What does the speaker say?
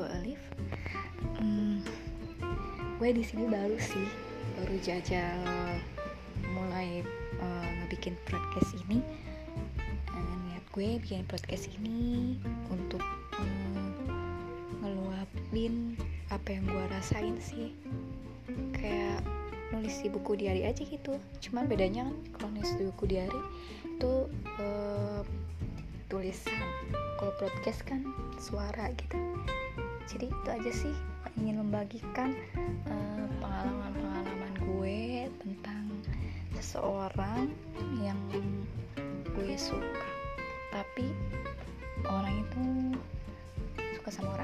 gue Elif hmm, gue di sini baru sih baru jajal mulai uh, ngebikin podcast ini. Uh, niat gue bikin podcast ini untuk um, ngeluapin apa yang gue rasain sih. Kayak nulis di buku diary aja gitu. Cuman bedanya kan kalau nulis di buku diary itu uh, eh, tulisan. Kalau podcast kan suara gitu jadi itu aja sih ingin membagikan pengalaman-pengalaman uh, gue tentang seseorang yang gue suka. Tapi orang itu suka sama orang